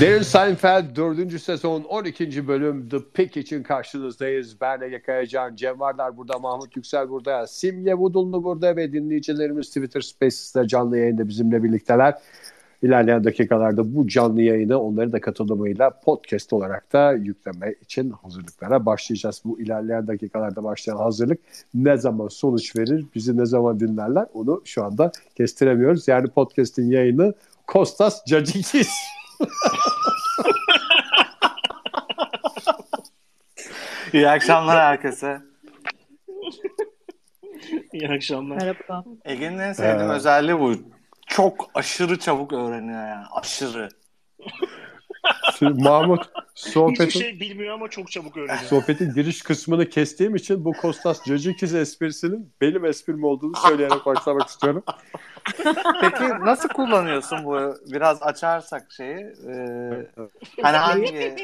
Derin Seinfeld 4. sezon 12. bölüm The Pick için karşınızdayız. Ben Ege Kayacan, Cem Vardar burada, Mahmut Yüksel burada, Simge Vudullu burada ve dinleyicilerimiz Twitter Spaces'te canlı yayında bizimle birlikteler. İlerleyen dakikalarda bu canlı yayını onları da katılımıyla podcast olarak da yükleme için hazırlıklara başlayacağız. Bu ilerleyen dakikalarda başlayan hazırlık ne zaman sonuç verir, bizi ne zaman dinlerler onu şu anda kestiremiyoruz. Yani podcast'in yayını Kostas Cacikis. İyi akşamlar herkese. İyi akşamlar. Merhaba. Ege'nin en sevdiğim Ee. özelliği bu. Çok aşırı çabuk öğreniyor yani. Aşırı. Şimdi Mahmut Hiçbir sohbetin, şey bilmiyor ama çok çabuk öğreniyor. sohbetin giriş kısmını kestiğim için bu Kostas Cacikis esprisinin benim esprim olduğunu söyleyerek başlamak istiyorum. Peki nasıl kullanıyorsun bu? Biraz açarsak şeyi. Ee, hani hangi?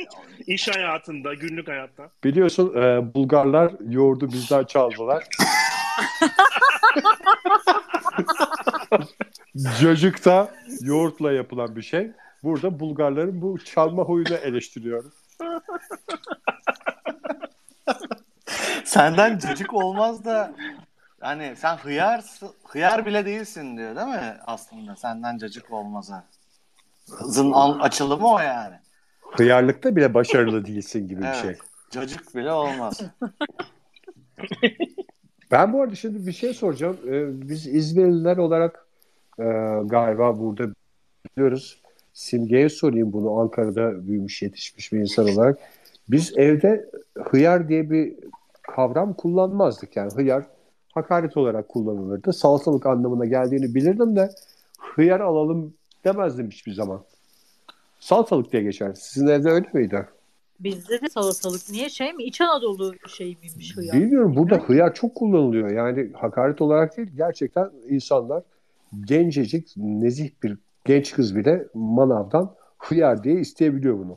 İş hayatında, günlük hayatta. Biliyorsun e, Bulgarlar yoğurdu bizden çaldılar. Cacıkta yoğurtla yapılan bir şey. Burada Bulgarların bu çalma huyunu eleştiriyorum. Senden cacık olmaz da hani sen hıyar hıyar bile değilsin diyor değil mi aslında senden cacık olmaza. Zın açılımı o yani. Hıyarlıkta bile başarılı değilsin gibi bir Evet. şey. Cacık bile olmaz. Ben bu arada şimdi bir şey soracağım. Ee, biz İzmirliler olarak e, galiba burada biliyoruz. Simge'ye sorayım bunu Ankara'da büyümüş yetişmiş bir insan olarak. Biz evde hıyar diye bir kavram kullanmazdık. Yani hıyar hakaret olarak kullanılırdı. Salatalık anlamına geldiğini bilirdim de hıyar alalım demezdim hiçbir zaman. Salatalık diye geçer. Sizin evde öyle miydi? Bizde de salatalık. Niye şey mi? İç Anadolu şey miymiş hıyar? Bilmiyorum burada hıyar çok kullanılıyor. Yani hakaret olarak değil gerçekten insanlar gencecik nezih bir genç kız bile manavdan hıyar diye isteyebiliyor bunu.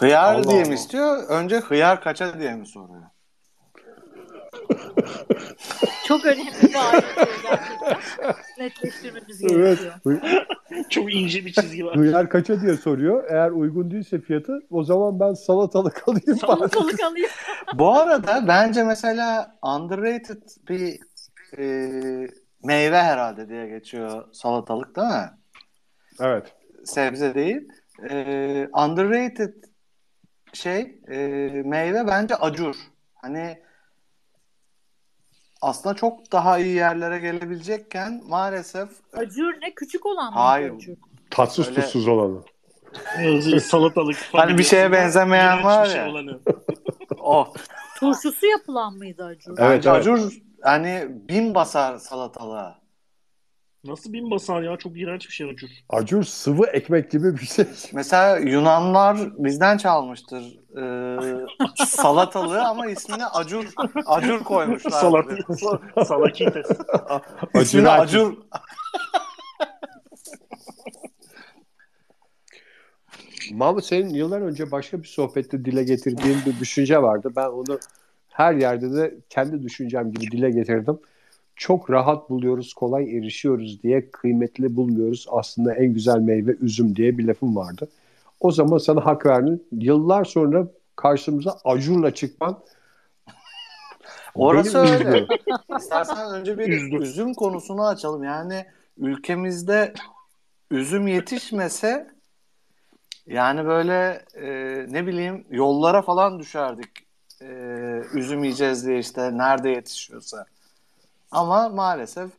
Hıyar Allah diye Allah. mi istiyor? Önce hıyar kaça diye mi soruyor? Çok önemli bir ayrıntı gerçekten. Netleştirmemiz gerekiyor. Hı- Çok ince bir çizgi var. hıyar kaça diye soruyor. Eğer uygun değilse fiyatı o zaman ben salatalık alayım. Salatalık alayım. Bu arada bence mesela underrated bir e, meyve herhalde diye geçiyor salatalık değil mi? evet. Sebze değil. E, underrated şey e, meyve bence acur. Hani aslında çok daha iyi yerlere gelebilecekken maalesef Acur ne? Küçük olan mı? Hayır. Acur? Tatsız Öyle- tuzsuz olanı. Salatalık. Hani bir şeye benzemeyen var şey ya. olanı. o. Turşusu yapılan mıydı acur? Evet, Bence evet. acur hani bin basar salatalığa. Nasıl bin basar ya? Çok iğrenç bir şey acur. Acur sıvı ekmek gibi bir şey. Mesela Yunanlar bizden çalmıştır ee, salatalığı ama ismini acur acur koymuşlar. Salat, salakites. İsmini Acur- acur. Mahmut senin yıllar önce başka bir sohbette dile getirdiğin bir düşünce vardı. Ben onu her yerde de kendi düşüncem gibi dile getirdim. Çok rahat buluyoruz, kolay erişiyoruz diye kıymetli bulmuyoruz. Aslında en güzel meyve üzüm diye bir lafım vardı. O zaman sana hak verdim. Yıllar sonra karşımıza acurla çıkman Orası öyle. üzdü. İstersen önce bir Üzdü. üzüm konusunu açalım. Yani ülkemizde üzüm yetişmese yani böyle e, ne bileyim yollara falan düşerdik. E, üzüm yiyeceğiz diye işte nerede yetişiyorsa. Ama maalesef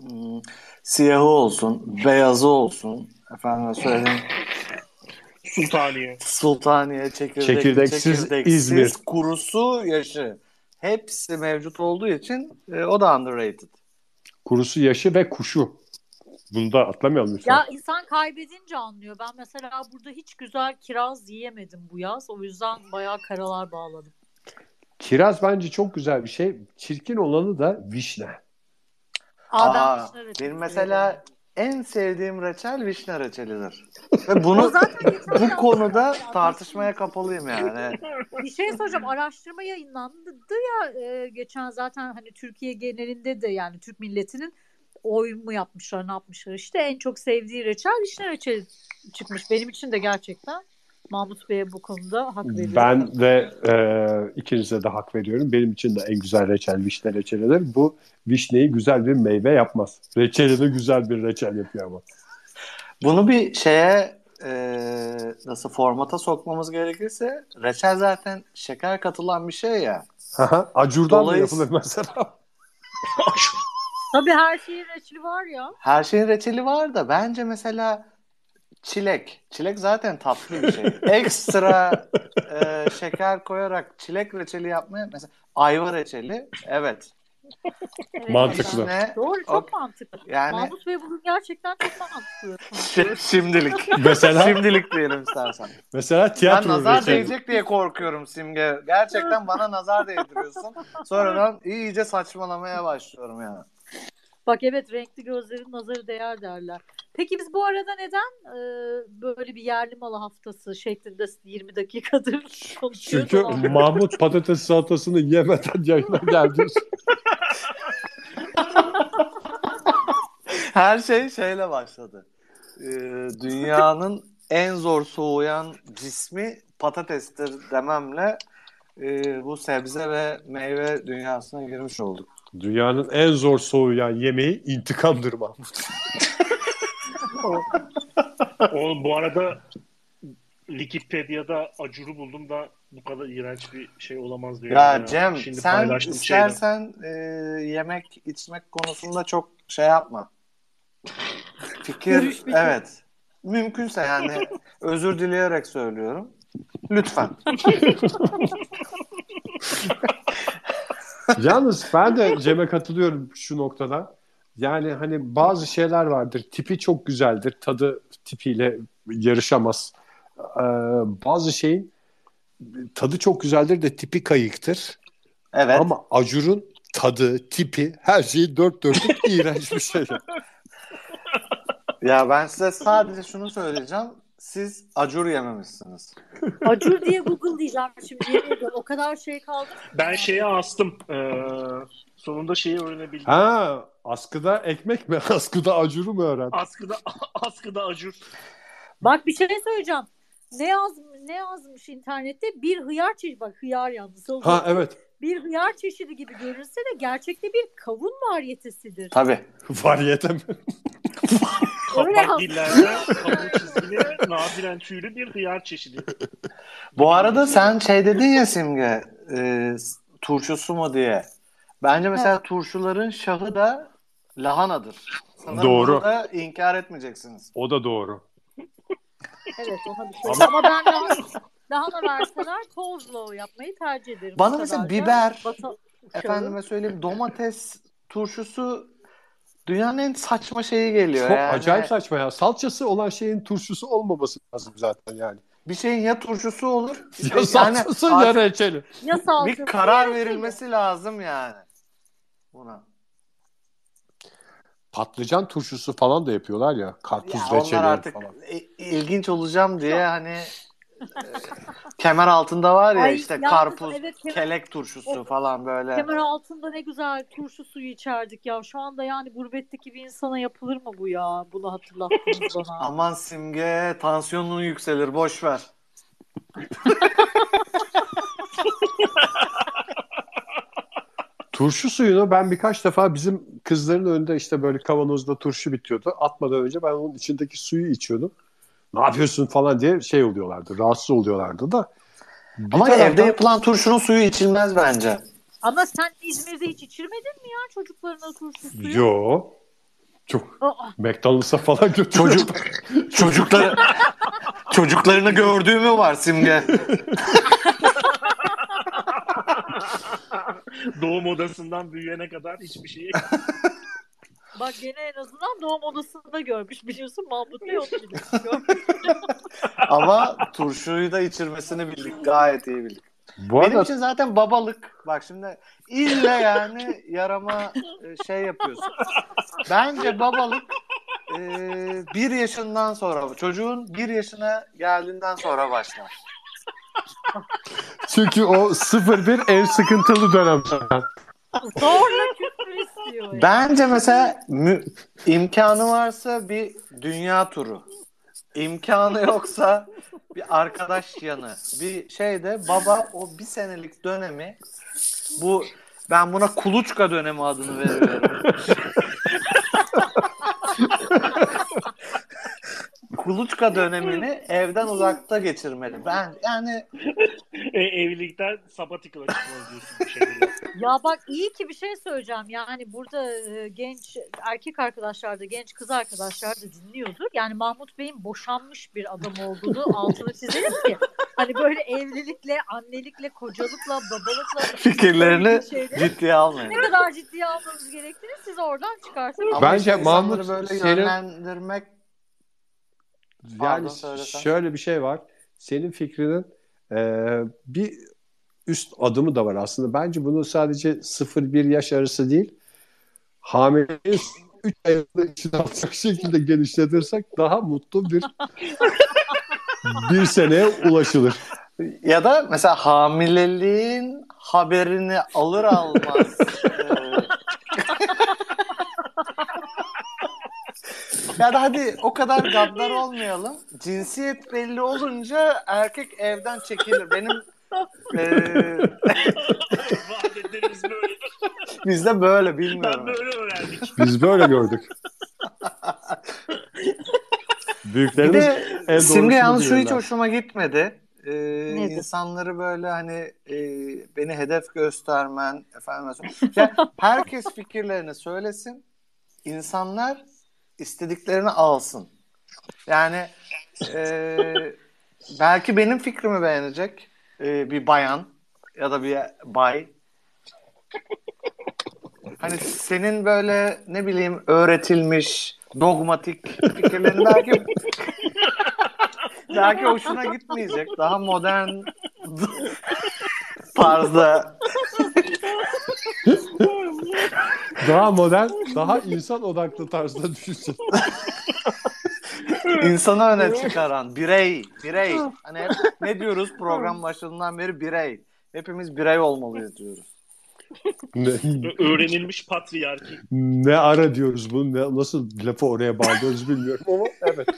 hmm, siyahı olsun, beyazı olsun, efendim söyleyeyim Sultaniye. Sultaniye, çekirdek, Çekirdeksiz İzmir. kurusu, yaşı. Hepsi mevcut olduğu için e, o da underrated. Kurusu yaşı ve kuşu. Bunu da atlamayalım lütfen. Ya insan kaybedince anlıyor. Ben mesela burada hiç güzel kiraz yiyemedim bu yaz. O yüzden bayağı karalar bağladım. Kiraz bence çok güzel bir şey. Çirkin olanı da vişne. Aa, ben Aa, vişne reçeli benim mesela en sevdiğim reçel vişne reçelidir. Ve bunu bu konuda tartışmaya kapalıyım yani. Bir şey soracağım. Araştırma yayınlandı ya e, geçen zaten hani Türkiye genelinde de yani Türk milletinin oyun mu yapmışlar ne yapmışlar işte en çok sevdiği reçel vişne reçeli çıkmış. Benim için de gerçekten Mahmut Bey'e bu konuda hak veriyorum. Ben de e, ikinize de hak veriyorum. Benim için de en güzel reçel vişne reçelidir. Bu vişneyi güzel bir meyve yapmaz. Reçelini güzel bir reçel yapıyor ama. Bunu bir şeye e, nasıl formata sokmamız gerekirse reçel zaten şeker katılan bir şey ya. Haha, Acurdan da Dolayıs- yapılır mesela. Tabii her şeyin reçeli var ya. Her şeyin reçeli var da bence mesela çilek. Çilek zaten tatlı bir şey. Ekstra e, şeker koyarak çilek reçeli yapmaya mesela ayva reçeli evet. Evet, Mantıklı. evet. Ne? Doğru çok Ok- mantıklı. Yani Mahmut Bey bugün gerçekten çok mantıklı. şi- şimdilik. Mesela şimdilik diyelim istersen. mesela Ben tiyatro nazar reçeli. değecek diye korkuyorum Simge. Gerçekten bana nazar değdiriyorsun. Sonradan iyice saçmalamaya başlıyorum yani. Bak evet renkli gözlerin nazarı değer derler. Peki biz bu arada neden e, böyle bir yerli malı haftası şeklinde 20 dakikadır konuşuyoruz? Çünkü ama- Mahmut patates salatasını yemeden yayına geldi. Her şey şeyle başladı. Ee, dünyanın en zor soğuyan cismi patatestir dememle e, bu sebze ve meyve dünyasına girmiş olduk. Dünyanın en zor soğuyan yemeği intikamdır Mahmut. Oğlum bu arada Wikipedia'da acuru buldum da bu kadar iğrenç bir şey olamaz diyor. Ya Cem Şimdi sen şeyden. istersen e, yemek içmek konusunda çok şey yapma. Fikir. evet. Mümkünse yani özür dileyerek söylüyorum. Lütfen. Yalnız ben de Cem'e katılıyorum şu noktada. Yani hani bazı şeyler vardır. Tipi çok güzeldir. Tadı tipiyle yarışamaz. Ee, bazı şeyin tadı çok güzeldir de tipi kayıktır. Evet. Ama acurun tadı, tipi, her şeyi dört dörtlük iğrenç bir şey. Ya ben size sadece şunu söyleyeceğim. Siz acur yememişsiniz. Acur diye Google diyeceğim şimdi. O kadar şey kaldı. Ben şeye astım. Ee, sonunda şeyi öğrenebildim. Ha, askıda ekmek mi? Askıda acuru mu öğren? Askıda askıda acur. Bak bir şey söyleyeceğim. Ne yaz ne yazmış internette? Bir hıyar çeşidi. Bak hıyar yalnız. Ha evet. Bir hıyar çeşidi gibi görünse de gerçekte bir kavun varyetesidir. Tabii. Variyete mi? Kapak dillerde kabuğu çizgili nadiren tüylü bir hıyar çeşidi. Bu arada sen şey dedin ya Simge e, turşusu mu diye. Bence mesela turşuların şahı da lahanadır. Sanırım Doğru. da inkar etmeyeceksiniz. O da doğru. Evet ona bir şey. Ama, ben daha, daha da verseler kozlo yapmayı tercih ederim. Bana mesela biber, bata- Efendime söyleyeyim domates turşusu dünyanın en saçma şeyi geliyor. Çok yani. acayip saçma ya. Salçası olan şeyin turşusu olmaması lazım zaten yani. Bir şeyin ya turşusu olur Ya salçası ya reçeli. Ya salçası, bir karar ya şey. verilmesi lazım yani buna. Patlıcan turşusu falan da yapıyorlar ya. Karpuz Ya reçeli onlar artık falan. i- ilginç olacağım diye hani e, kemer altında var ya Ay, işte yalnız karpuz, evet, kemer- kelek turşusu Of. falan böyle. Kemer altında ne güzel turşu suyu içerdik ya. Şu anda yani gurbetteki bir insana yapılır mı bu ya? Bunu hatırlattınız bana. Aman simge tansiyonun yükselir boş ver. Turşu suyunu ben birkaç defa bizim kızların önünde işte böyle kavanozda turşu bitiyordu. Atmadan önce ben onun içindeki suyu içiyordum. Ne yapıyorsun falan diye şey oluyorlardı. Rahatsız oluyorlardı da. Bir Ama taraftan- evde yapılan turşunun suyu içilmez bence. Ama sen İzmir'de hiç içirmedin mi ya çocuklarına turşu suyu? Yo. Çok Aa, McDonald's'a falan götürüyor. Çocuk çocukları çocuklarını gördüğümü var Simge. Doğum odasından büyüyene kadar hiçbir şeyi bak gene en azından doğum odasında görmüş biliyorsun Mahmut Bey onu biliyor. Ama turşuyu da içirmesini bildik. Gayet iyi bildik. Bu Benim arada için zaten babalık. Bak şimdi ille yani yarama e, şey yapıyorsun. Bence babalık e, bir yaşından sonra çocuğun bir yaşına geldiğinden sonra başlar. çünkü o 0-1 en sıkıntılı dönem zaten. Zorla diyor. Bence mesela mü- imkanı varsa bir dünya turu. İmkanı yoksa bir arkadaş yanı. Bir şeyde baba o bir senelik dönemi bu ben buna kuluçka dönemi adını veriyorum. kuluçka dönemini evden uzakta geçirmeli. Ben yani E, evlilikten sabatikala çıkmaz diyorsun bir şekilde. Ya bak iyi ki bir şey söyleyeceğim. Yani burada e, genç erkek arkadaşlar da genç kız arkadaşlar da dinliyordur. Yani Mahmut Bey'in boşanmış bir adam olduğunu altını çizelim ki. Hani böyle evlilikle, annelikle, kocalıkla, babalıkla fikirlerini şeyleri ciddiye almayın. ne kadar ciddiye almanız gerektiğini siz oradan çıkarsınız. Ama Bence Mahmut böyle senin- yönlendirmek Yani Pardon, söylesen. şöyle bir şey var. Senin fikrinin e, bir üst adımı da var aslında. Bence bunu sadece 0-1 yaş arası değil, hamileyiz 3 ayında içine alacak şekilde genişletirsek daha mutlu bir bir seneye ulaşılır. Ya da mesela hamileliğin haberini alır almaz. ya da hadi o kadar gaddar olmayalım. Cinsiyet belli olunca erkek evden çekilir. Benim eee Adetlerimiz böyle. bizde böyle Ben bilmiyorum. böyle öğrendik. Biz böyle gördük. Bir Büyüklerimiz de en Simge yalnız şu hiç hoşuma gitmedi. Ee, Nedir? insanları böyle hani e, beni hedef göstermen efendim yani herkes fikirlerini söylesin insanlar istediklerini alsın. Yani e, belki benim fikrimi beğenecek e, bir bayan ya da bir bay. Hani senin böyle ne bileyim öğretilmiş dogmatik fikirlerini belki belki hoşuna gitmeyecek. Daha modern tarzda Daha modern, daha insan odaklı tarzda düşünsün. insanı öne çıkaran birey, birey. Hani hep ne diyoruz program başladığından beri birey. Hepimiz birey olmalıyız diyoruz. Ne, Öğrenilmiş patriarki. ne ara diyoruz bunu, ne, nasıl lafı oraya bağlıyoruz bilmiyorum ama evet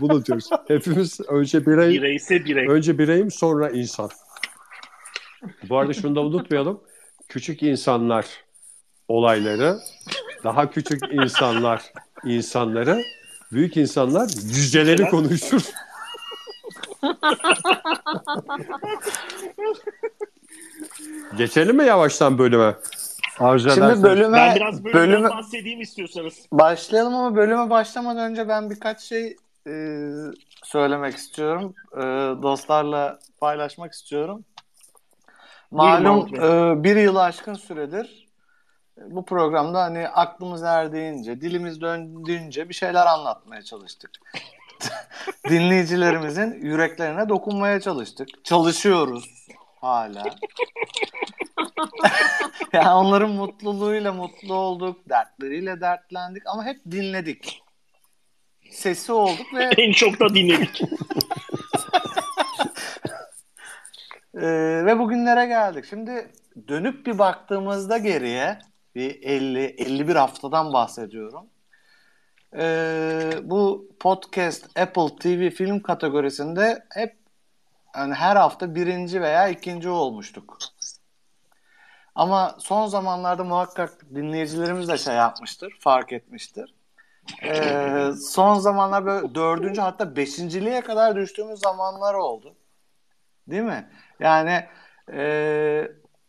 bunu diyoruz. Hepimiz önce birey, Bireyse birey. önce bireyim sonra insan. Bu arada şunu da unutmayalım. Küçük insanlar olayları, daha küçük insanlar insanları, büyük insanlar yüceleri konuşur. Geçelim mi yavaştan bölüme? Arzu Şimdi edersen. bölüme, Ben biraz bölümden bölüme bahsedeyim istiyorsanız. başlayalım ama bölüme başlamadan önce ben birkaç şey e, söylemek istiyorum. E, dostlarla paylaşmak istiyorum. Malum e, bir yılı aşkın süredir bu programda hani aklımız erdiğince, dilimiz döndüğünce bir şeyler anlatmaya çalıştık. Dinleyicilerimizin yüreklerine dokunmaya çalıştık. Çalışıyoruz hala. yani onların mutluluğuyla mutlu olduk, dertleriyle dertlendik ama hep dinledik. Sesi olduk ve En çok da dinledik. Ee, ve bugünlere geldik. Şimdi dönüp bir baktığımızda geriye bir 50 51 haftadan bahsediyorum. Ee, bu podcast Apple TV film kategorisinde hep yani her hafta birinci veya ikinci olmuştuk. Ama son zamanlarda muhakkak dinleyicilerimiz de şey yapmıştır, fark etmiştir. Ee, son zamanlar böyle dördüncü hatta beşinciliğe kadar düştüğümüz zamanlar oldu. Değil mi? Yani e,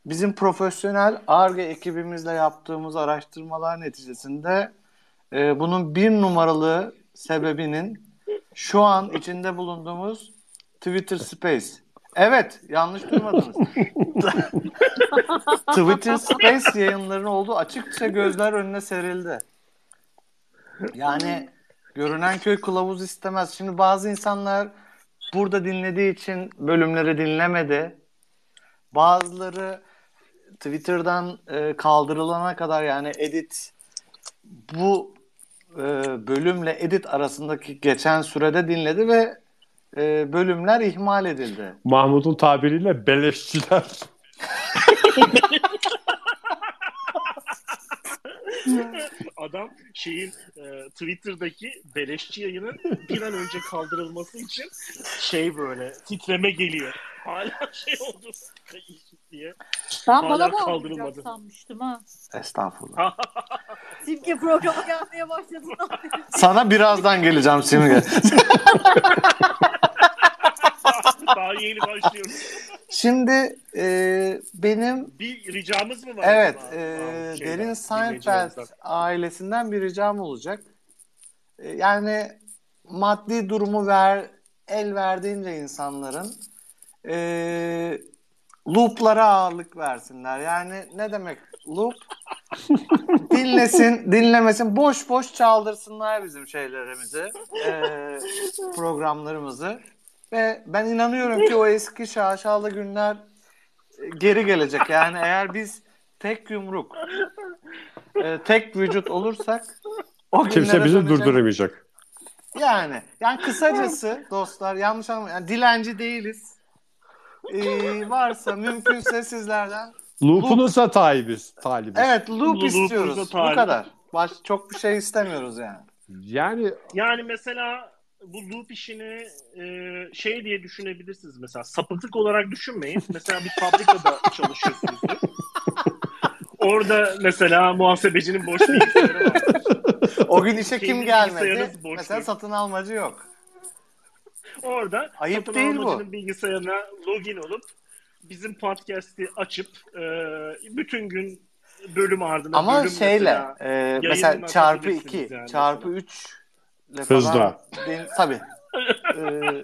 bizim profesyonel ARGE ekibimizle yaptığımız araştırmalar neticesinde e, bunun bir numaralı sebebinin şu an içinde bulunduğumuz Twitter Space. Evet, yanlış duymadınız. Twitter Space yayınlarının olduğu açıkça gözler önüne serildi. Yani görünen köy kılavuz istemez. Şimdi bazı insanlar burada dinlediği için bölümleri dinlemedi. Bazıları Twitter'dan e, kaldırılana kadar yani edit bu e, bölümle edit arasındaki geçen sürede dinledi ve e, bölümler ihmal edildi. Mahmut'un tabiriyle beleşçiler. Adam şeyin e, Twitter'daki beleşçi yayının bir an önce kaldırılması için şey böyle titreme geliyor. Hala şey oldu diye. Ben Hala bana kaldırılmadı. sanmıştım ha. Estağfurullah. Simge programa gelmeye beri. Sana birazdan geleceğim Simge. Daha yeni başlıyoruz. Şimdi e, benim Bir ricamız mı var? evet e, şeyden, Derin Seinfeld ailesinden bir ricam olacak. E, yani maddi durumu ver el verdiğince insanların e, looplara ağırlık versinler. Yani ne demek loop? Dinlesin, dinlemesin, boş boş çaldırsınlar bizim şeylerimizi, e, programlarımızı. Ve ben inanıyorum ki o eski şaşalı günler e, geri gelecek. Yani eğer biz tek yumruk, e, tek vücut olursak o Kimse bizi dönecek. durduramayacak. Yani yani kısacası dostlar yanlış anlamayın. Yani dilenci değiliz. Ee, varsa mümkünse sizlerden Loop'unuza talibiz. talibiz. evet loop Loop'unuza istiyoruz. Bu talip. kadar. Baş, çok bir şey istemiyoruz yani. Yani Yani mesela bu loop işini e, şey diye düşünebilirsiniz mesela sapıklık olarak düşünmeyin. Mesela bir fabrikada çalışıyorsunuzdur. Orada mesela muhasebecinin boş bilgisayarı var. O gün işe kim Kendi gelmedi? bilgisayarınız boş Mesela değil. satın almacı yok. Orada Ayıp satın değil bu. bilgisayarına login olup bizim podcast'i açıp e, bütün gün bölüm ardına Ama bölüm şeyle mesela e, mesela çarpı açabilirsiniz 2, yani çarpı mesela. 3 ile falan. Hızla. Din, tabii. Ee,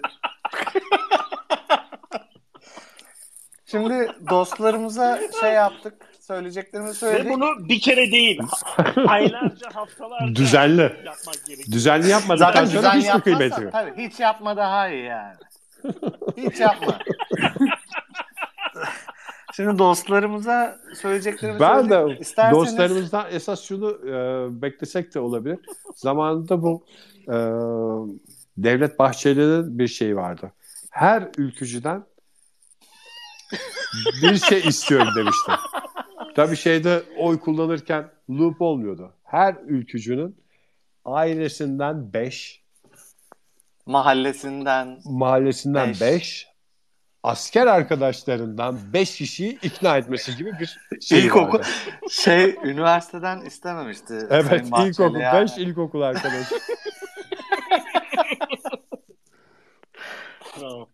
Şimdi dostlarımıza şey yaptık. Söyleyeceklerimizi Ve söyledik. bunu bir kere değil aylarca haftalarca Düzenli. yapmak gerekiyor. düzenli yapmadıktan Zaten sonra düzen hiçbir kıymeti yapmazsan yok. tabii hiç yapma daha iyi yani. Hiç yapma. Şimdi dostlarımıza söyleyeceklerimi Ben söyledik. de İsterseniz- dostlarımızdan esas şunu e, beklesek de olabilir. Zamanında bu e, Devlet Bahçeli'nin bir şeyi vardı. Her ülkücüden bir şey istiyorum demişti. Tabii şeyde oy kullanırken loop olmuyordu. Her ülkücünün ailesinden 5, mahallesinden mahallesinden Beş. 5, asker arkadaşlarından 5 kişiyi ikna etmesi gibi bir şey İlkokul- vardı. şey üniversiteden istememişti. Evet ilkokul yani. 5 ilkokul arkadaşı. Bravo.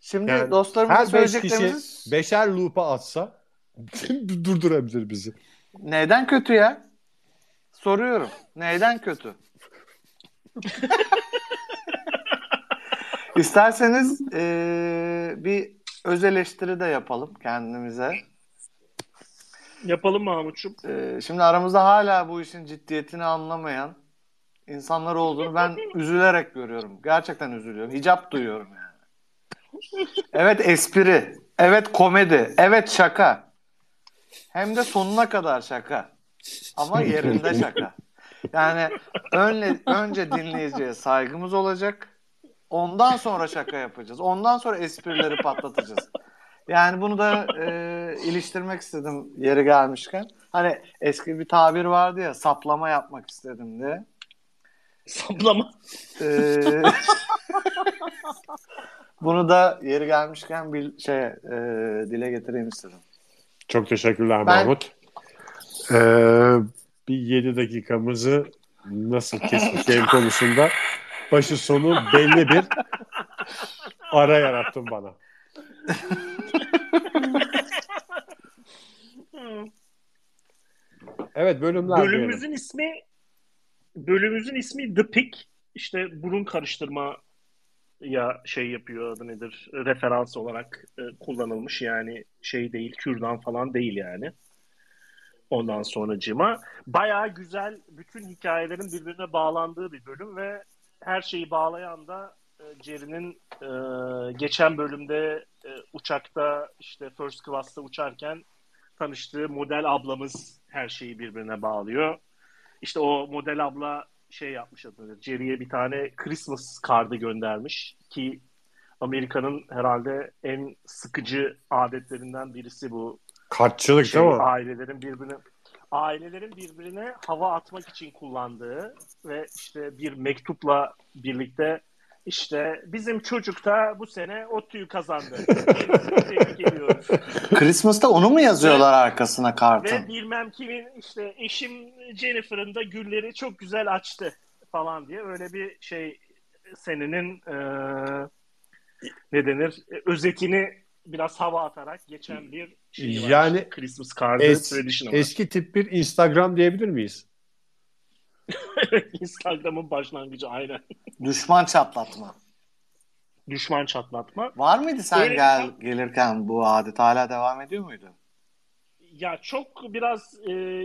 Şimdi Yani dostlarımıza Her 5 kişi söyleyeceklerimiz beşer loop'a atsa durdurabilir bizi. neyden kötü ya? Soruyorum. Neyden kötü? İsterseniz eee, bir öz eleştiri de yapalım kendimize. Yapalım Mahmut'cum. Eee, şimdi aramızda hala bu işin ciddiyetini anlamayan insanlar olduğunu ben üzülerek görüyorum. Gerçekten üzülüyorum. Hicap duyuyorum yani. Evet espri. Evet komedi. Evet şaka. Hem de sonuna kadar şaka. Ama yerinde şaka. Yani önle, önce dinleyiciye saygımız olacak. Ondan sonra şaka yapacağız. Ondan sonra esprileri patlatacağız. Yani bunu da e, iliştirmek istedim yeri gelmişken. Hani eski bir tabir vardı ya saplama yapmak istedim diye. Saplama. Ee, bunu da yeri gelmişken bir şey e, dile getireyim istedim. Çok teşekkürler Ben- Mahmut. Ee, bir 7 dakikamızı nasıl keseceğim konusunda başı sonu belli bir ara yarattın bana. Evet bölümler diyelim. Bölümümüzün ismi bölümümüzün ismi The Pick. İşte burun karıştırma ya şey yapıyor adı nedir referans olarak e, kullanılmış yani şey değil kürdan falan değil yani. Ondan sonracığıma bayağı güzel bütün hikayelerin birbirine bağlandığı bir bölüm ve her şeyi bağlayan da e, Jerry'nin e, geçen bölümde e, uçakta işte first class'ta uçarken tanıştığı model ablamız her şeyi birbirine bağlıyor. İşte o model abla şey yapmış adını. Jerry'e bir tane Christmas kartı göndermiş ki Amerika'nın herhalde en sıkıcı adetlerinden birisi bu Kartçılık şey, değil mi? ailelerin birbirine ailelerin birbirine hava atmak için kullandığı ve işte bir mektupla birlikte işte bizim çocuk da bu sene ODTÜ'yü kazandı. Tebrik ediyoruz. Christmas'ta onu mu yazıyorlar arkasına kartın? Ve bilmem kimin işte eşim Jennifer'ın da gülleri çok güzel açtı falan diye öyle bir şey senenin e, ne denir özetini biraz hava atarak geçen bir şey var. Yani Christmas card'ı es- tradition var. Eski tip bir Instagram diyebilir miyiz? Instagram'ın başlangıcı aynen. Düşman çatlatma. Düşman çatlatma. Var mıydı sen Öyle- gel gelirken bu adet hala devam ediyor muydu? Ya çok biraz e,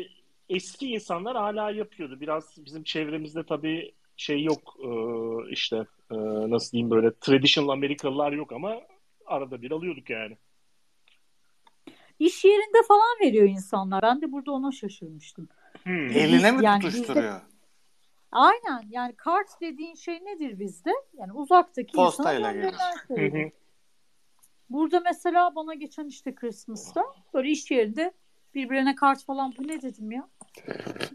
eski insanlar hala yapıyordu. Biraz bizim çevremizde tabii şey yok e, işte e, nasıl diyeyim böyle traditional Amerikalılar yok ama arada bir alıyorduk yani. İş yerinde falan veriyor insanlar. Ben de burada ona şaşırmıştım. Hmm. Eline mi Yani tutuşturuyor? Aynen yani kart dediğin şey nedir bizde? Yani uzaktaki Postayla insana gelir. gönderilen Hı hı. Burada mesela bana geçen işte Christmas'ta böyle iş yerinde birbirine kart falan bu ne dedim ya?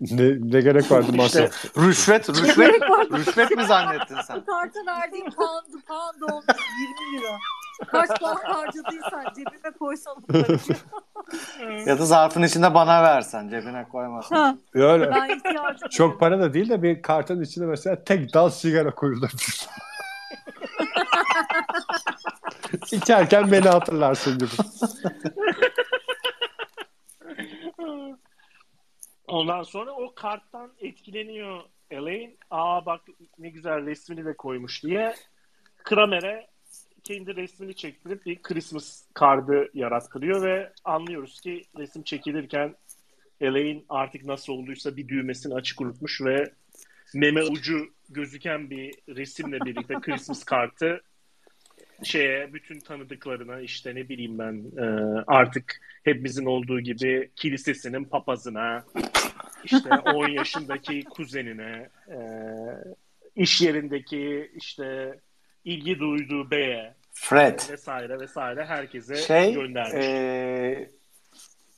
Ne, ne gerek vardı İşte- masraf? Rüşvet, rüşvet, rüşvet mi zannettin sen? Bu karta verdiğim pound, pound olmuş 20 lira. Kaç puan harcadıysan cebime koysan. Ya da zarfın içinde bana versen, cebine koymasan. Ha, Öyle. Çok para da değil de bir kartın içine mesela tek dal sigara koyulur. İçerken beni hatırlarsın gibi. Ondan sonra o karttan etkileniyor Elaine. Aa bak ne güzel resmini de koymuş diye Kramer'e kendi resmini çektirip bir Christmas kartı yarattırıyor ve anlıyoruz ki resim çekilirken Elaine artık nasıl olduysa bir düğmesini açık unutmuş ve meme ucu gözüken bir resimle birlikte Christmas kartı şeye bütün tanıdıklarına işte ne bileyim ben e, artık hepimizin olduğu gibi kilisesinin papazına işte 10 yaşındaki kuzenine e, iş yerindeki işte ilgi duyduğu beye Fred. vesaire vesaire herkese Şey, göndermiş. e,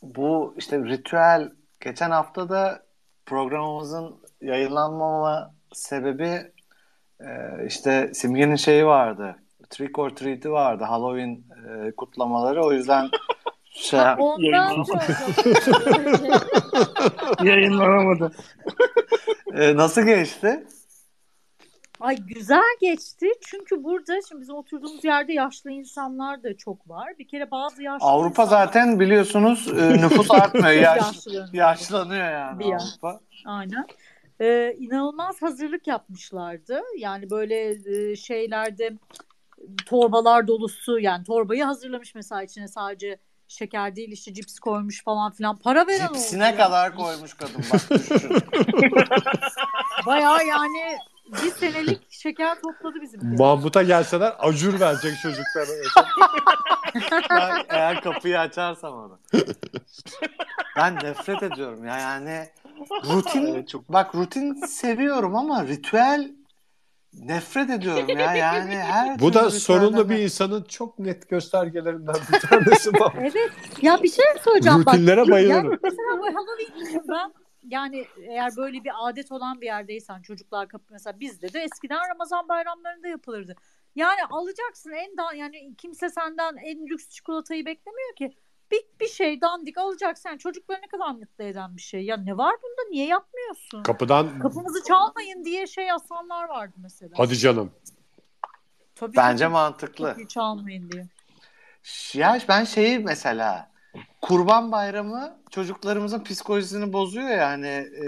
bu işte ritüel geçen hafta da programımızın yayınlanmama sebebi e, işte Simge'nin şeyi vardı. Trick or Treat'i vardı. Halloween e, kutlamaları. O yüzden şey, diyorum. Yayınlanamadı. e, nasıl geçti? Ay güzel geçti. Çünkü burada şimdi bizim oturduğumuz yerde yaşlı insanlar da çok var. Bir kere bazı yaşlı Avrupa insanlar- zaten biliyorsunuz e, nüfus artmıyor. Yaş, Yaşlanıyor. yaşlanıyor yani Bir yaş. Avrupa. Aynen. Ee, inanılmaz hazırlık yapmışlardı. Yani böyle e, şeylerde torbalar dolusu yani torbayı hazırlamış mesela içine sadece şeker değil işte cips koymuş falan filan. Para veren. Cipsine kadar koymuş kadın bak düşün. Bayağı yani bir senelik şeker topladı bizim. Mahmut'a gelseler acur verecek çocuklara. ben eğer kapıyı açarsam onu. Ben nefret ediyorum ya yani rutin Evet, çok bak rutin seviyorum ama ritüel nefret ediyorum ya yani her Bu da sorunlu bir insanın çok net göstergelerinden bir tanesi Mahmut. Evet. Ya bir şey söyleyeceğim. bak. Rutinlere bayılırım. Yani mesela bu Halloween ben yani eğer böyle bir adet olan bir yerdeysen çocuklar kapı mesela bizde de eskiden Ramazan bayramlarında yapılırdı. Yani alacaksın en da yani kimse senden en lüks çikolatayı beklemiyor ki. Bir, bir şey dandik alacaksın. Yani çocukları ne kadar mutlu eden bir şey. Ya ne var bunda? Niye yapmıyorsun? Kapıdan Kapımızı çalmayın diye şey asanlar vardı mesela. hadi canım. Tabii Bence canım, mantıklı. Kapıyı çalmayın diye. Ya ben şeyi mesela Kurban Bayramı çocuklarımızın psikolojisini bozuyor ya hani e,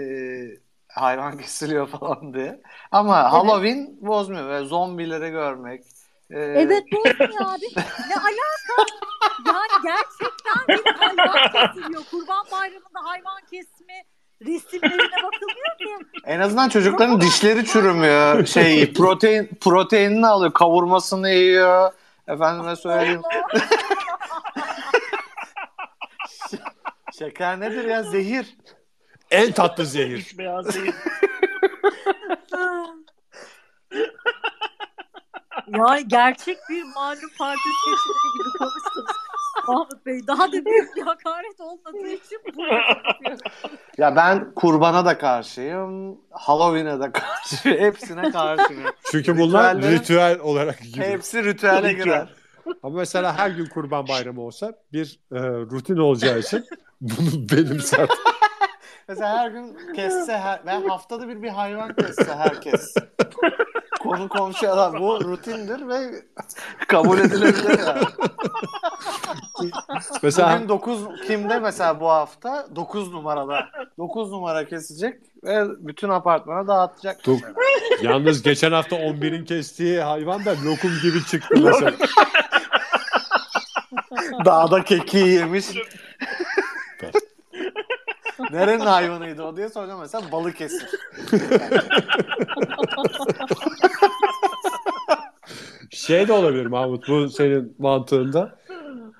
hayvan kesiliyor falan diye. Ama Halloween bozmuyor. Böyle zombileri görmek. e, Evet bozmuyor abi. Ne alaka? Yani gerçekten bir hayvan kesiliyor. Kurban bayramında hayvan kesimi resimlerine bakılmıyor ki. En azından çocukların dişleri çürümüyor. Şey protein proteinini alıyor, kavurmasını yiyor. Efendime söyleyeyim. Şeker nedir ya? Zehir. En tatlı zehir. Beyaz değil. ya gerçek bir malum parti seçimleri gibi konuştunuz. Mahmut Bey daha da büyük bir hakaret olmadığı için. Ya ben kurbana da karşıyım. Halloween'e de karşıyım. Hepsine karşıyım. Çünkü bunlar ritüel olarak gidiyor. Hepsi ritüele Ritüel. girer. Ama mesela her gün kurban bayramı olsa bir e, rutin olacağı için bunu benimser. Mesela her gün kesse her, ve haftada bir bir hayvan kesse herkes. Konu komşu adam bu rutindir ve kabul edilebilir yani. mesela Bugün 9 kimde mesela bu hafta 9 numarada 9 numara kesecek ve bütün apartmana dağıtacak. Dok- mesela. yalnız geçen hafta 11'in kestiği hayvan da lokum gibi çıktı mesela. Dağda kekiği yemiş. Nerenin hayvanıydı o diye soracağım mesela Balıkesir. Şey de olabilir Mahmut bu senin mantığında.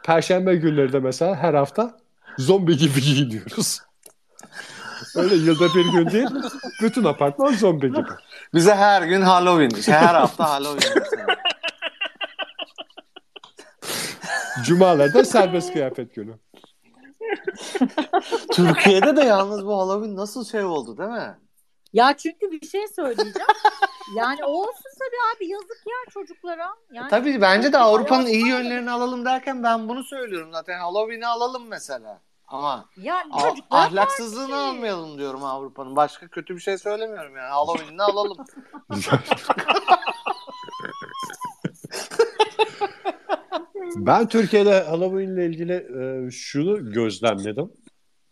Perşembe günleri de mesela her hafta zombi gibi giyiniyoruz. Öyle yılda bir gün değil, bütün apartman zombi gibi. Bize her gün Halloween. her hafta Halloween. Cumalarda serbest kıyafet günü. Türkiye'de de yalnız bu Halloween nasıl şey oldu değil mi? Ya çünkü bir şey söyleyeceğim. Yani olsun tabii abi yazık ya çocuklara. Yani Tabii bence de Avrupa'nın iyi yönlerini alalım derken ben bunu söylüyorum zaten. Halloween'i alalım mesela. Ama Yani a- ahlaksızlığını karşı. almayalım diyorum Avrupa'nın. Başka kötü bir şey söylemiyorum yani. Halloween'ini alalım. Ben Türkiye'de Halloween ile ilgili e, şunu gözlemledim.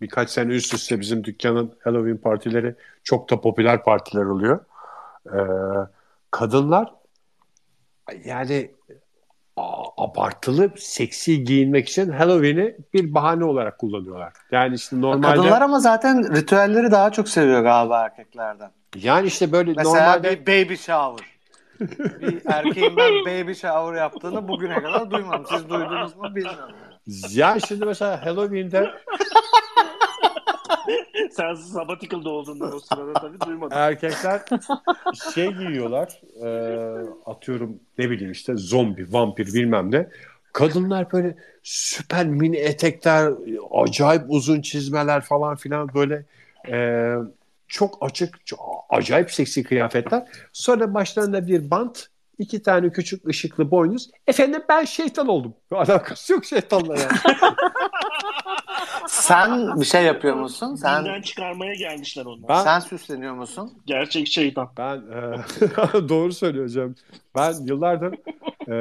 Birkaç sene üst üste bizim dükkanın Halloween partileri çok da popüler partiler oluyor. E, kadınlar yani abartılı seksi giyinmek için Halloween'i bir bahane olarak kullanıyorlar. Yani işte normalde Kadınlar ama zaten ritüelleri daha çok seviyor galiba erkeklerden. yani işte böyle Mesela normalde bir baby shower. bir erkeğin ben baby shower yaptığını bugüne kadar duymadım. Siz duydunuz mu bilmiyorum. ya şimdi mesela Halloween'de Sen sabbatical'da olduğundan o sırada tabii duymadın. erkekler şey giyiyorlar e, atıyorum ne bileyim işte zombi, vampir bilmem ne. Kadınlar böyle süper mini etekler, acayip uzun çizmeler falan filan böyle e, çok açık, çok, acayip seksi kıyafetler. Sonra başlarında bir bant, iki tane küçük ışıklı boynuz. Efendim ben şeytan oldum. Alakası yok şeytanla yani. Sen bir şey yapıyor musun? Sen Dinden çıkarmaya gelmişler onlar. Ben- sen süsleniyor musun? Gerçek şeytan. Ben e, doğru söyleyeceğim. Ben yıllardır e,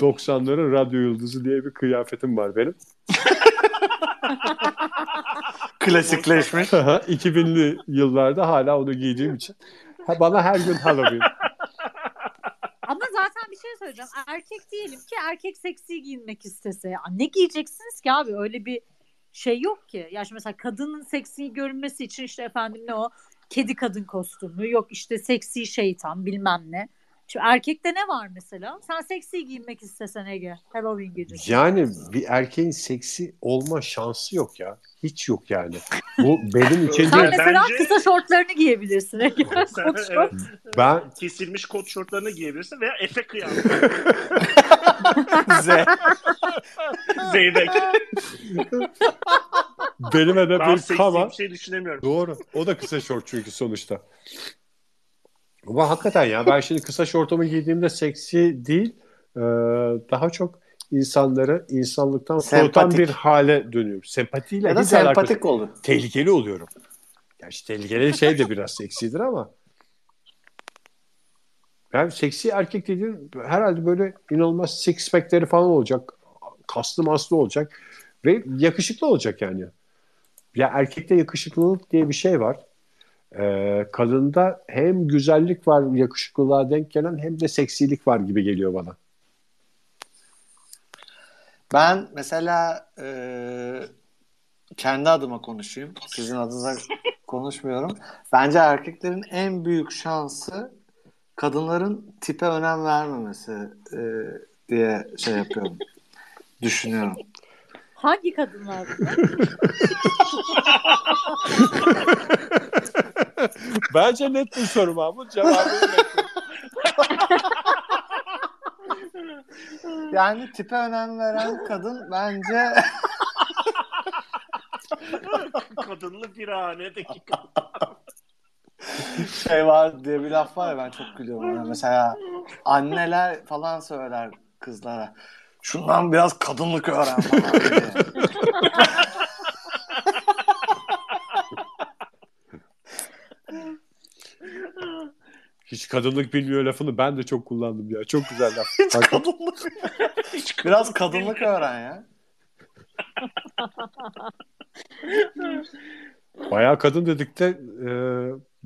90'ların radyo yıldızı diye bir kıyafetim var benim. Klasikleşmiş. 2000'li yıllarda hala onu giydiğim için. Ha, Bana her gün Halloween. Ama zaten bir şey söyleyeceğim. Erkek diyelim ki erkek seksi giyinmek istese. Ya ne giyeceksiniz ki abi? Öyle bir şey yok ki. Ya şimdi mesela kadının seksi görünmesi için işte efendim ne o? Kedi kadın kostümü. Yok işte seksi şeytan bilmem ne. Şimdi erkekte ne var mesela? Sen seksi giyinmek istesen Ege. Halloween gecesi. Yani bir erkeğin seksi olma şansı yok ya. Hiç yok yani. Bu benim için Sen değil. mesela Bence- kısa şortlarını giyebilirsin Ege. Sen, Kot şort. Ben kesilmiş kot şortlarını giyebilirsin veya efe kıyafet. Z. Zeybek. benim hedefim seksi kama. bir şey düşünemiyorum. Doğru. O da kısa şort çünkü sonuçta. Ama hakikaten ya ben şimdi kısa şortumu giydiğimde seksi değil e, daha çok insanları insanlıktan soğutan bir hale dönüyorum. Sempatiyle Ya da alakası sempatik olur. Tehlikeli oluyorum. Gerçi tehlikeli şey de biraz seksidir ama yani seksi erkek dediğin herhalde böyle inanılmaz six pack'leri falan olacak. Kaslı maslı olacak. Ve yakışıklı olacak yani. Ya erkekte yakışıklılık diye bir şey var. Ee, kadında hem güzellik var yakışıklılığa denk gelen hem de seksilik var gibi geliyor bana. Ben mesela e, kendi adıma konuşayım. Sizin adınıza konuşmuyorum. Bence erkeklerin en büyük şansı kadınların tipe önem vermemesi e, diye şey yapıyorum. Düşünüyorum. Hangi kadınlar? Bence net bir soru Mahmut. Cevabını Yani tipe önem veren kadın bence Kadınlı birhanedeki kadın. şey var diye bir laf var ya ben çok gülüyorum. ona. mesela anneler falan söyler kızlara. Şundan biraz kadınlık öğren falan diye. Hiç kadınlık bilmiyor lafını ben de çok kullandım ya. Çok güzel laf. Hiç Hakikaten. kadınlık. Hiç Biraz kadınlık öğren ya. Bayağı kadın dedik de e,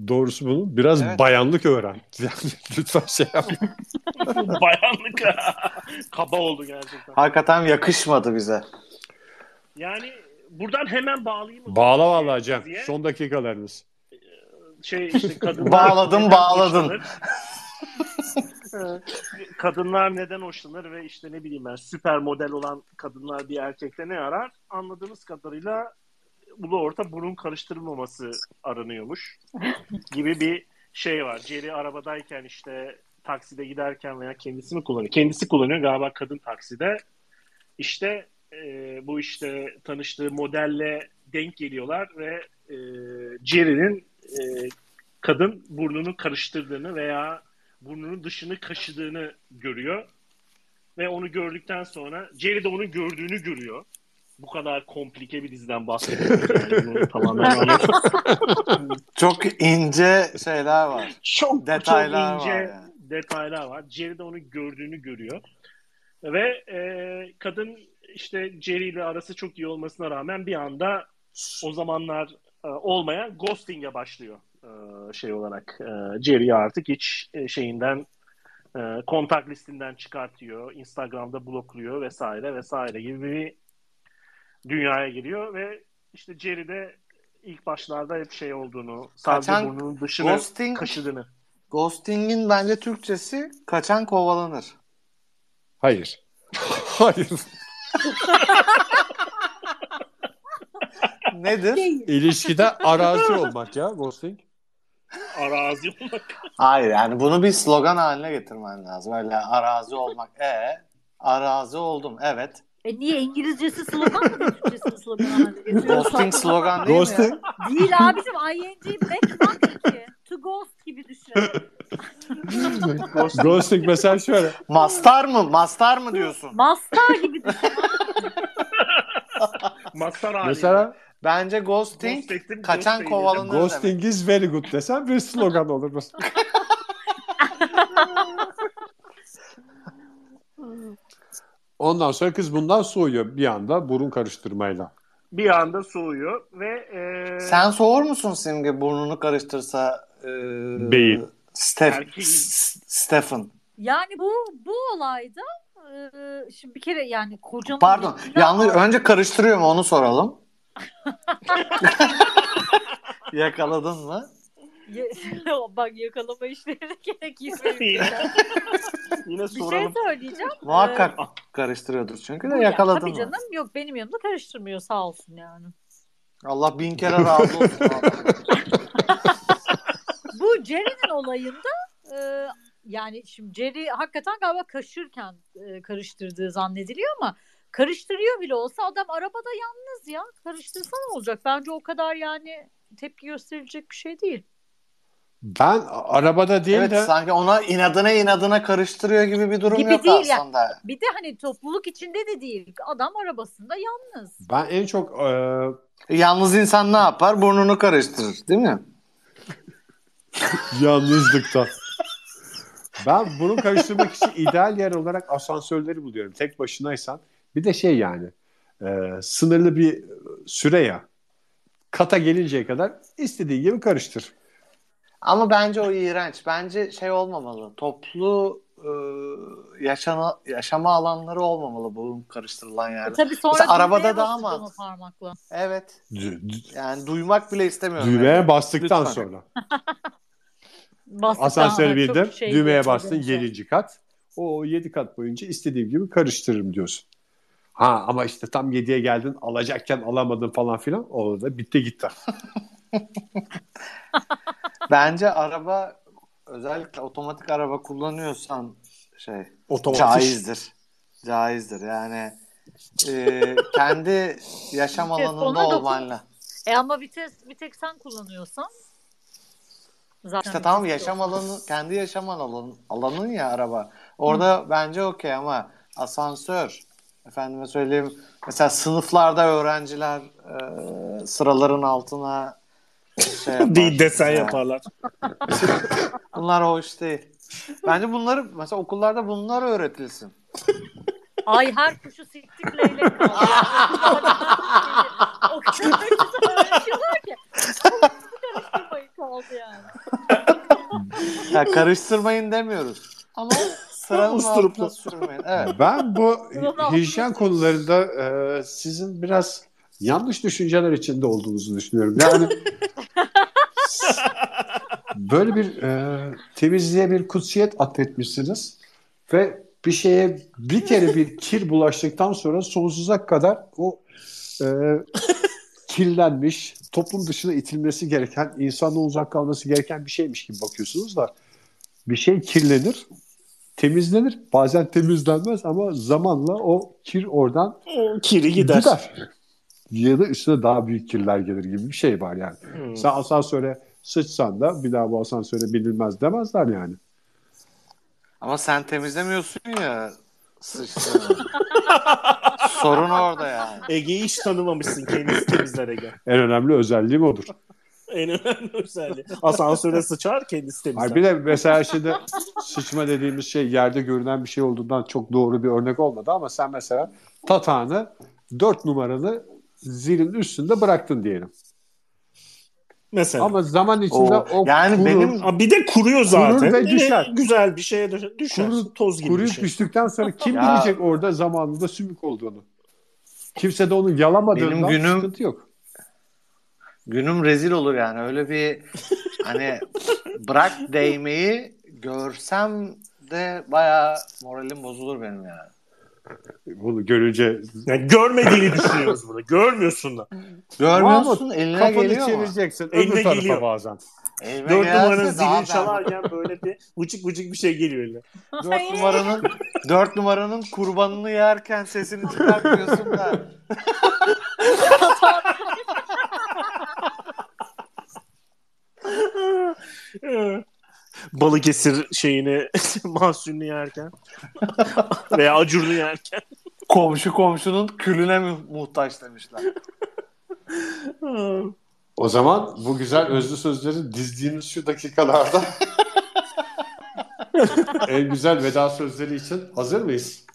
doğrusu bunun biraz Evet. bayanlık öğren. Lütfen şey yap. Bayanlık. Kaba oldu gerçekten. Hakikaten yakışmadı bize. Yani buradan hemen bağlayayım. mı? Bağla vallahi Cem. Diye. Son dakikalarımız. Şey işte kadınlar Bağladın, hoşlanır? kadınlar neden hoşlanır ve işte ne bileyim ben süper model olan kadınlar bir erkekte ne arar? Anladığımız kadarıyla ulu orta burun karıştırılmaması aranıyormuş gibi bir şey var. Jerry arabadayken işte takside giderken veya kendisi mi kullanıyor? Kendisi kullanıyor galiba kadın takside. İşte e, bu işte tanıştığı modelle denk geliyorlar ve e, Jerry'nin e, kadın burnunu karıştırdığını veya burnunun dışını kaşıdığını görüyor. Ve onu gördükten sonra Jerry de onun gördüğünü görüyor. Bu kadar komplike bir diziden bahsediyoruz. Tamamen Çok ince şeyler var. çok Detaylar çok ince var yani. detaylar var. Jerry de onu gördüğünü görüyor. Ve e, kadın işte Jerry ile arası çok iyi olmasına rağmen bir anda o zamanlar e, olmayan ghosting'e başlıyor e, şey olarak. E, Jerry'i artık hiç e, şeyinden e, kontak listinden çıkartıyor. Instagram'da blokluyor vesaire vesaire gibi bir dünyaya giriyor ve işte Jerry de ilk başlarda hep şey olduğunu, sadece Kaçan burnunun dışını Ghosting, kaşıdığını. ghosting'in bence Türkçesi kaçan kovalanır. Hayır. Hayır. Nedir? İlişkide arazi olmak ya ghosting. Arazi olmak. Hayır yani bunu bir slogan haline getirmen lazım. Öyle arazi olmak. E arazi oldum. Evet. E niye İngilizcesi slogan mı Türkçesi slogan? Ghosting slogan değil mi Ghosting. ya? Değil abicim ing back ki. To ghost gibi düşün. Ghosting mesela şöyle. Mastar mı? Mastar mı diyorsun? Mastar gibi düşün. Mastar hali. Mesela Bence ghosting Ghost ettim, kaçan kovalanır demek. ghosting is very good desem bir slogan olur. Ondan sonra kız bundan soğuyor bir anda burun karıştırmayla. bir anda soğuyor ve e, Sen soğur musun Simge burnunu karıştırsa e, Değil. Steph, Erkeğim. S- Stephen. Yani bu bu olayda e, şimdi bir kere yani kocanın Pardon. Yanlış önce karıştırıyor mu onu soralım. Yakaladın mı? Ye- Bak yakalama işlerine gerek yok. yine, bir şey söyleyeceğim. Muhakkak karıştırıyordur çünkü de yakaladın tabii mı? canım yok benim yanımda karıştırmıyor sağ olsun yani. Allah bin kere razı olsun. Bu Jerry'nin olayında e, yani şimdi Jerry hakikaten galiba kaşırken e, karıştırdığı zannediliyor ama karıştırıyor bile olsa adam arabada yalnız ya. Karıştırsa ne olacak? Bence o kadar yani tepki gösterilecek bir şey değil. Ben arabada değil evet de sanki ona inadına inadına karıştırıyor gibi bir durum Gibi yok değil ya. aslında. Bir de hani topluluk içinde de değil. Adam arabasında yalnız. ben en çok e, Yalnız insan ne yapar? Burnunu karıştırır değil mi? Yalnızlıkta. Ben burun karıştırmak için ideal yer olarak asansörleri buluyorum. Tek başınaysan. Bir de şey yani e, sınırlı bir süre ya. Kata gelinceye kadar istediğin gibi karıştır. Ama bence o iğrenç. Bence şey olmamalı. Toplu e, yaşana, yaşama alanları olmamalı bu karıştırılan E yerler. tabii sonra Mesela arabada daha mı? parmakla. Evet. Yani duymak bile istemiyorum. Düğmeye yani. bastıktan Lütfen. sonra. Bastıktan Asansörü bildir. şey düğmeye bastın şey. 7. kat. O 7 kat boyunca istediğim gibi karıştırırım diyorsun. Ha ama işte tam 7'ye geldin alacakken alamadın falan filan. O da bitti gitti. Bence araba özellikle otomatik araba kullanıyorsan şey Otomatik. caizdir. Caizdir. Yani e, kendi yaşam alanında olmanla. E ama bir tek, bir tek sen kullanıyorsan zaten İşte tamam vites yaşam yok. alanı kendi yaşam alanın alanın ya araba. Orada bence okey ama asansör efendime söyleyeyim mesela sınıflarda öğrenciler e, sıraların altına şey yapar. Bir desen Yani yaparlar. Bunlar hoş değil. Bence bunları mesela okullarda bunlar öğretilsin. Ay her kuşu siktik leylek kaldı. o kadar güzel öğretiyorlar ki. Karıştırmayın kaldı yani. Ya karıştırmayın demiyoruz. Ama sıranın altına sürmeyin. Evet. Ben bu hijyen konularında e, sizin biraz yanlış düşünceler içinde olduğunuzu düşünüyorum. Yani böyle bir e, temizliğe bir kutsiyet atfetmişsiniz ve bir şeye bir kere bir kir bulaştıktan sonra sonsuza kadar o e, kirlenmiş, toplum dışına itilmesi gereken, insanla uzak kalması gereken bir şeymiş gibi bakıyorsunuz da bir şey kirlenir, temizlenir. Bazen temizlenmez ama zamanla o kir oradan O kiri gider. gider. Ya da üstüne daha büyük kirler gelir gibi bir şey var yani. Hmm. Sen asansöre sıçsan da bir daha bu asansöre binilmez demezler yani. Ama sen temizlemiyorsun ya sıçtığını. Sorun orada yani. Ege'yi hiç tanımamışsın kendisi temizler Ege. En önemli özelliğim odur. En önemli özelliği. Asansöre sıçar kendisi temizler. Hayır, bir de mesela şimdi sıçma dediğimiz şey yerde görünen bir şey olduğundan çok doğru bir örnek olmadı ama sen mesela tatağını dört numaralı zilin üstünde bıraktın diyelim. Mesela. Ama zaman içinde O- o, yani kurur, benim- Aa, bir de kuruyor zaten. Kurur ve Yine düşer. Güzel bir şeye düşer. düşer. Kurur- Toz gibi bir kuruyup şey. düştükten sonra kim Ya. bilecek orada zamanında sümük olduğunu? Kimse de onu yalamadığından Benim günüm- sıkıntı yok. Günüm rezil olur yani. Öyle bir hani bırak değmeyi görsem de bayağı moralim bozulur benim yani. Bunu görünce Yani görmediğini düşünüyoruz burada. Görmüyorsun da. Görmüyorsun eline kafanı geliyor mu? çevireceksin Eline öbür tarafa geliyor. bazen. Elime Dört numaranın zilini çalarken böyle bir vıcık vıcık bir şey geliyor eline. Dört numaranın dört numaranın kurbanını yerken sesini çıkartmıyorsun da. Balıkesir şeyini mahsulünü yerken veya acurunu yerken. Komşu komşunun külüne mu- muhtaç demişler. O zaman bu güzel özlü sözleri dizdiğimiz şu dakikalarda en güzel veda sözleri için hazır mıyız?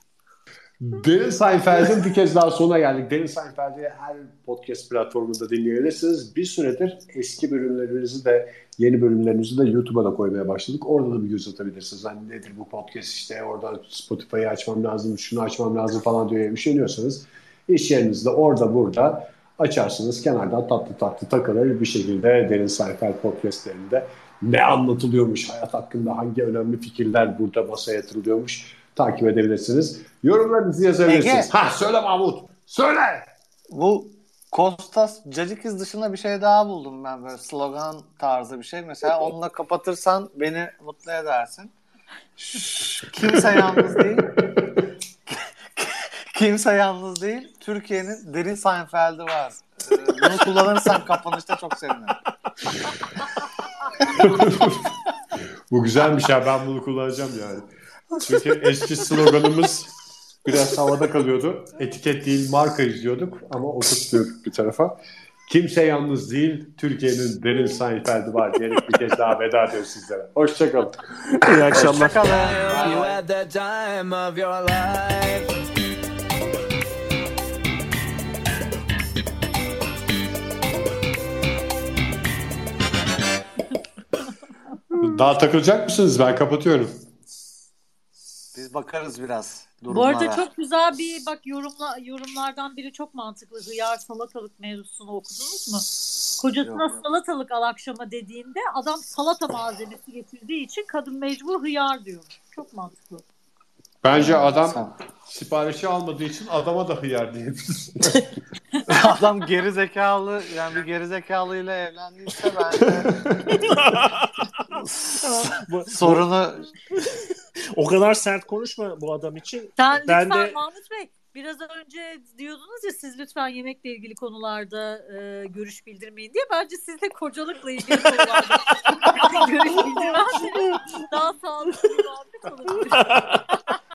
Derin Seinfeld'in bir kez daha sonuna geldik. Derin Seinfeld'i her podcast platformunda dinleyebilirsiniz. Bir süredir eski bölümlerimizi de yeni bölümlerimizi de YouTube'a da koymaya başladık. Orada da bir göz atabilirsiniz. Hani nedir bu podcast işte orada Spotify'ı açmam lazım, şunu açmam lazım falan diye üşeniyorsanız iş yerinizde orada burada açarsınız. Kenardan tatlı tatlı takılır bir şekilde Derin Seinfeld podcastlerinde ne anlatılıyormuş, hayat hakkında hangi önemli fikirler burada masaya yatırılıyormuş takip edebilirsiniz. Yorumlarınızı yazabilirsiniz. Ege. Ha söyle Mahmut. Söyle. Bu Kostas Cacıkız dışında bir şey daha buldum ben böyle slogan tarzı bir şey. Mesela onunla kapatırsan beni mutlu edersin. Şşş, kimse yalnız değil. kimse yalnız değil. Türkiye'nin derin Seinfeld'i var. Ee, bunu kullanırsan kapanışta çok sevinirim. Bu güzelmiş ya ben bunu kullanacağım yani. Çünkü eski sloganımız biraz havada kalıyordu. Etiket değil marka izliyorduk ama oturtuyorduk bir tarafa. Kimse yalnız değil. Türkiye'nin derin Seinfeld'i var diyerek bir kez daha veda ediyoruz sizlere. Hoşçakalın. İyi akşamlar. Hoşçakalın. Daha takılacak mısınız? Ben kapatıyorum. Biz bakarız biraz Bu durumlara. arada çok güzel bir bak yorumla yorumlardan biri çok mantıklı. Hıyar salatalık mevzusunu okudunuz mu? Kocasına Yok. salatalık al akşama dediğinde adam salata malzemesi getirdiği için kadın mecbur hıyar diyor. Çok mantıklı. Bence adam Sen- siparişi almadığı için adama da hıyar diyebiliriz. Adam geri zekalı yani bir geri zekalıyla evlendiyse bence Bu- sorunu O kadar sert konuşma bu adam için. Sen Ben lütfen de- Mahmut Bey biraz önce diyordunuz ya siz lütfen yemekle ilgili konularda e, görüş bildirmeyin diye. Bence siz de kocalıkla ilgili konularda görüş bildirmezseniz daha sağlıklı bir muhabbet olabilir.